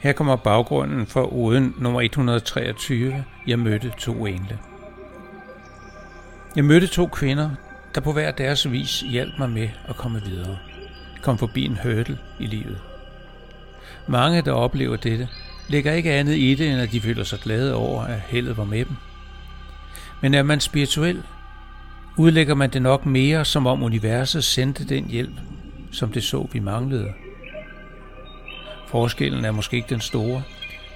Her kommer baggrunden for oden nummer 123, Jeg mødte to engle. Jeg mødte to kvinder, der på hver deres vis hjalp mig med at komme videre. Kom forbi en hurdle i livet. Mange, der oplever dette, lægger ikke andet i det, end at de føler sig glade over, at heldet var med dem. Men er man spirituel, udlægger man det nok mere, som om universet sendte den hjælp, som det så, vi manglede. Forskellen er måske ikke den store,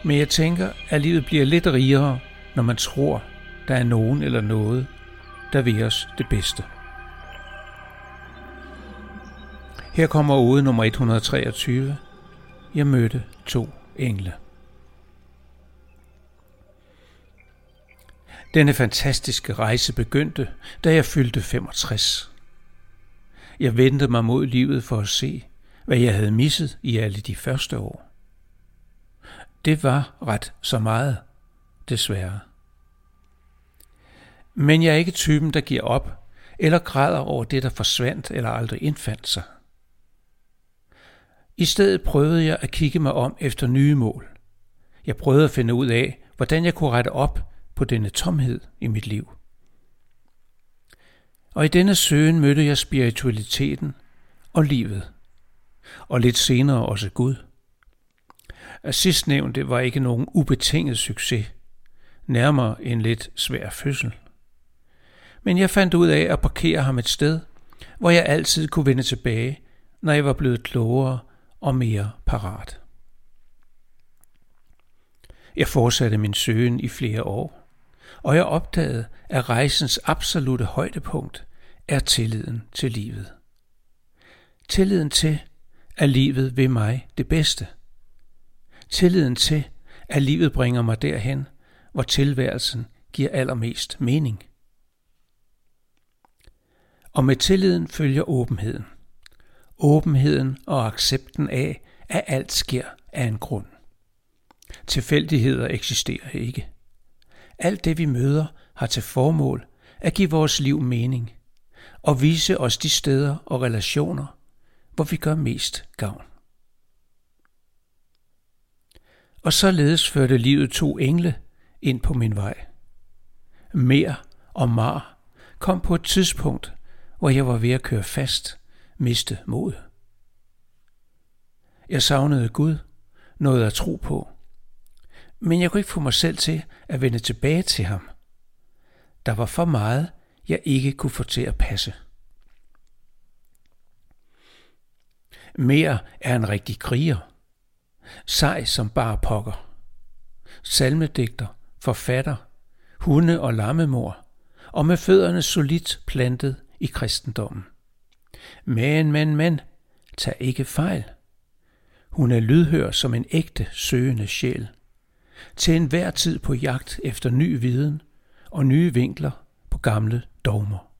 men jeg tænker, at livet bliver lidt rigere, når man tror, der er nogen eller noget, der vil os det bedste. Her kommer ode nummer 123. Jeg mødte to engle. Denne fantastiske rejse begyndte, da jeg fyldte 65. Jeg vendte mig mod livet for at se, hvad jeg havde misset i alle de første år. Det var ret så meget, desværre. Men jeg er ikke typen, der giver op, eller græder over det, der forsvandt eller aldrig indfandt sig. I stedet prøvede jeg at kigge mig om efter nye mål. Jeg prøvede at finde ud af, hvordan jeg kunne rette op på denne tomhed i mit liv. Og i denne søgen mødte jeg spiritualiteten og livet, og lidt senere også Gud. Sidstnævnte var ikke nogen ubetinget succes, nærmere en lidt svær fødsel. Men jeg fandt ud af at parkere ham et sted, hvor jeg altid kunne vende tilbage, når jeg var blevet klogere og mere parat. Jeg fortsatte min søgen i flere år, og jeg opdagede, at rejsens absolute højdepunkt er tilliden til livet. Tilliden til, at livet vil mig det bedste. Tilliden til, at livet bringer mig derhen, hvor tilværelsen giver allermest mening. Og med tilliden følger åbenheden. Åbenheden og accepten af, at alt sker af en grund. Tilfældigheder eksisterer ikke. Alt det vi møder har til formål at give vores liv mening og vise os de steder og relationer, hvor vi gør mest gavn. Og således førte livet to engle ind på min vej. Mer og Mar kom på et tidspunkt, hvor jeg var ved at køre fast, miste mod. Jeg savnede Gud, noget at tro på, men jeg kunne ikke få mig selv til at vende tilbage til ham. Der var for meget, jeg ikke kunne få til at passe. Mere er en rigtig kriger. Sej som bare pokker. Salmedigter, forfatter, hunde- og lammemor, og med fødderne solidt plantet i kristendommen. Men, men, men, tag ikke fejl. Hun er lydhør som en ægte søgende sjæl. Til enhver tid på jagt efter ny viden og nye vinkler på gamle dogmer.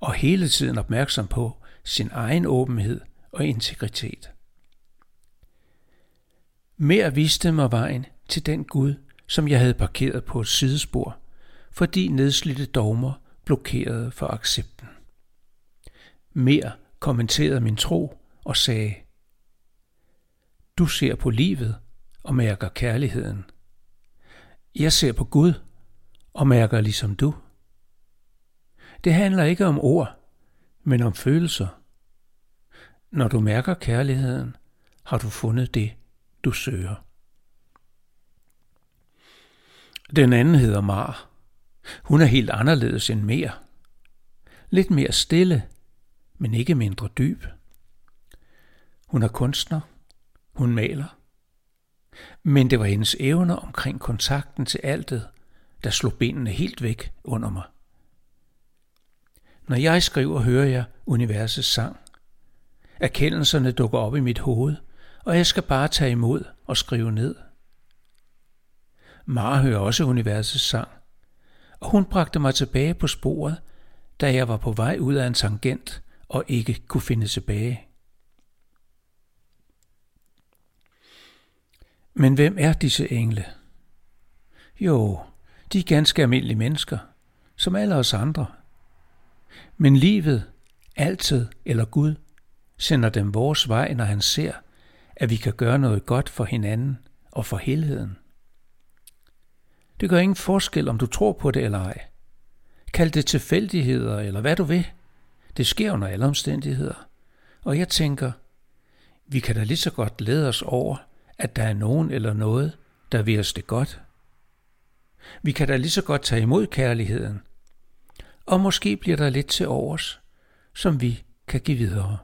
Og hele tiden opmærksom på sin egen åbenhed og integritet. Mere viste mig vejen til den Gud, som jeg havde parkeret på et sidespor, fordi nedslidte dogmer blokerede for accepten. Mere kommenterede min tro og sagde, Du ser på livet og mærker kærligheden. Jeg ser på Gud og mærker ligesom du. Det handler ikke om ord, men om følelser. Når du mærker kærligheden, har du fundet det, du søger. Den anden hedder Mar. Hun er helt anderledes end mere. Lidt mere stille, men ikke mindre dyb. Hun er kunstner. Hun maler. Men det var hendes evner omkring kontakten til altet, der slog benene helt væk under mig. Når jeg skriver, hører jeg universets sang. Erkendelserne dukker op i mit hoved, og jeg skal bare tage imod og skrive ned. Mara hører også universets sang, og hun bragte mig tilbage på sporet, da jeg var på vej ud af en tangent og ikke kunne finde tilbage. Men hvem er disse engle? Jo, de er ganske almindelige mennesker, som alle os andre – Men livet, altid eller Gud, sender dem vores vej, når han ser, at vi kan gøre noget godt for hinanden og for helheden. Det gør ingen forskel, om du tror på det eller ej. Kald det tilfældigheder eller hvad du vil. Det sker under alle omstændigheder. Og jeg tænker, vi kan da lige så godt lede os over, at der er nogen eller noget, der vil os det godt. Vi kan da lige så godt tage imod kærligheden, og måske bliver der lidt til overs, som vi kan give videre.